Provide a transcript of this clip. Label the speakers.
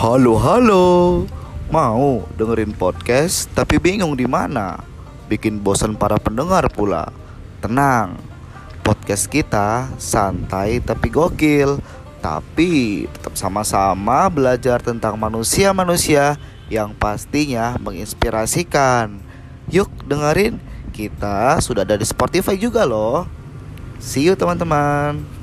Speaker 1: Halo halo, mau dengerin podcast tapi bingung di mana? Bikin bosan para pendengar pula. Tenang, podcast kita santai tapi gokil. Tapi tetap sama-sama belajar tentang manusia-manusia yang pastinya menginspirasikan. Yuk dengerin, kita sudah ada di Spotify juga loh. See you teman-teman.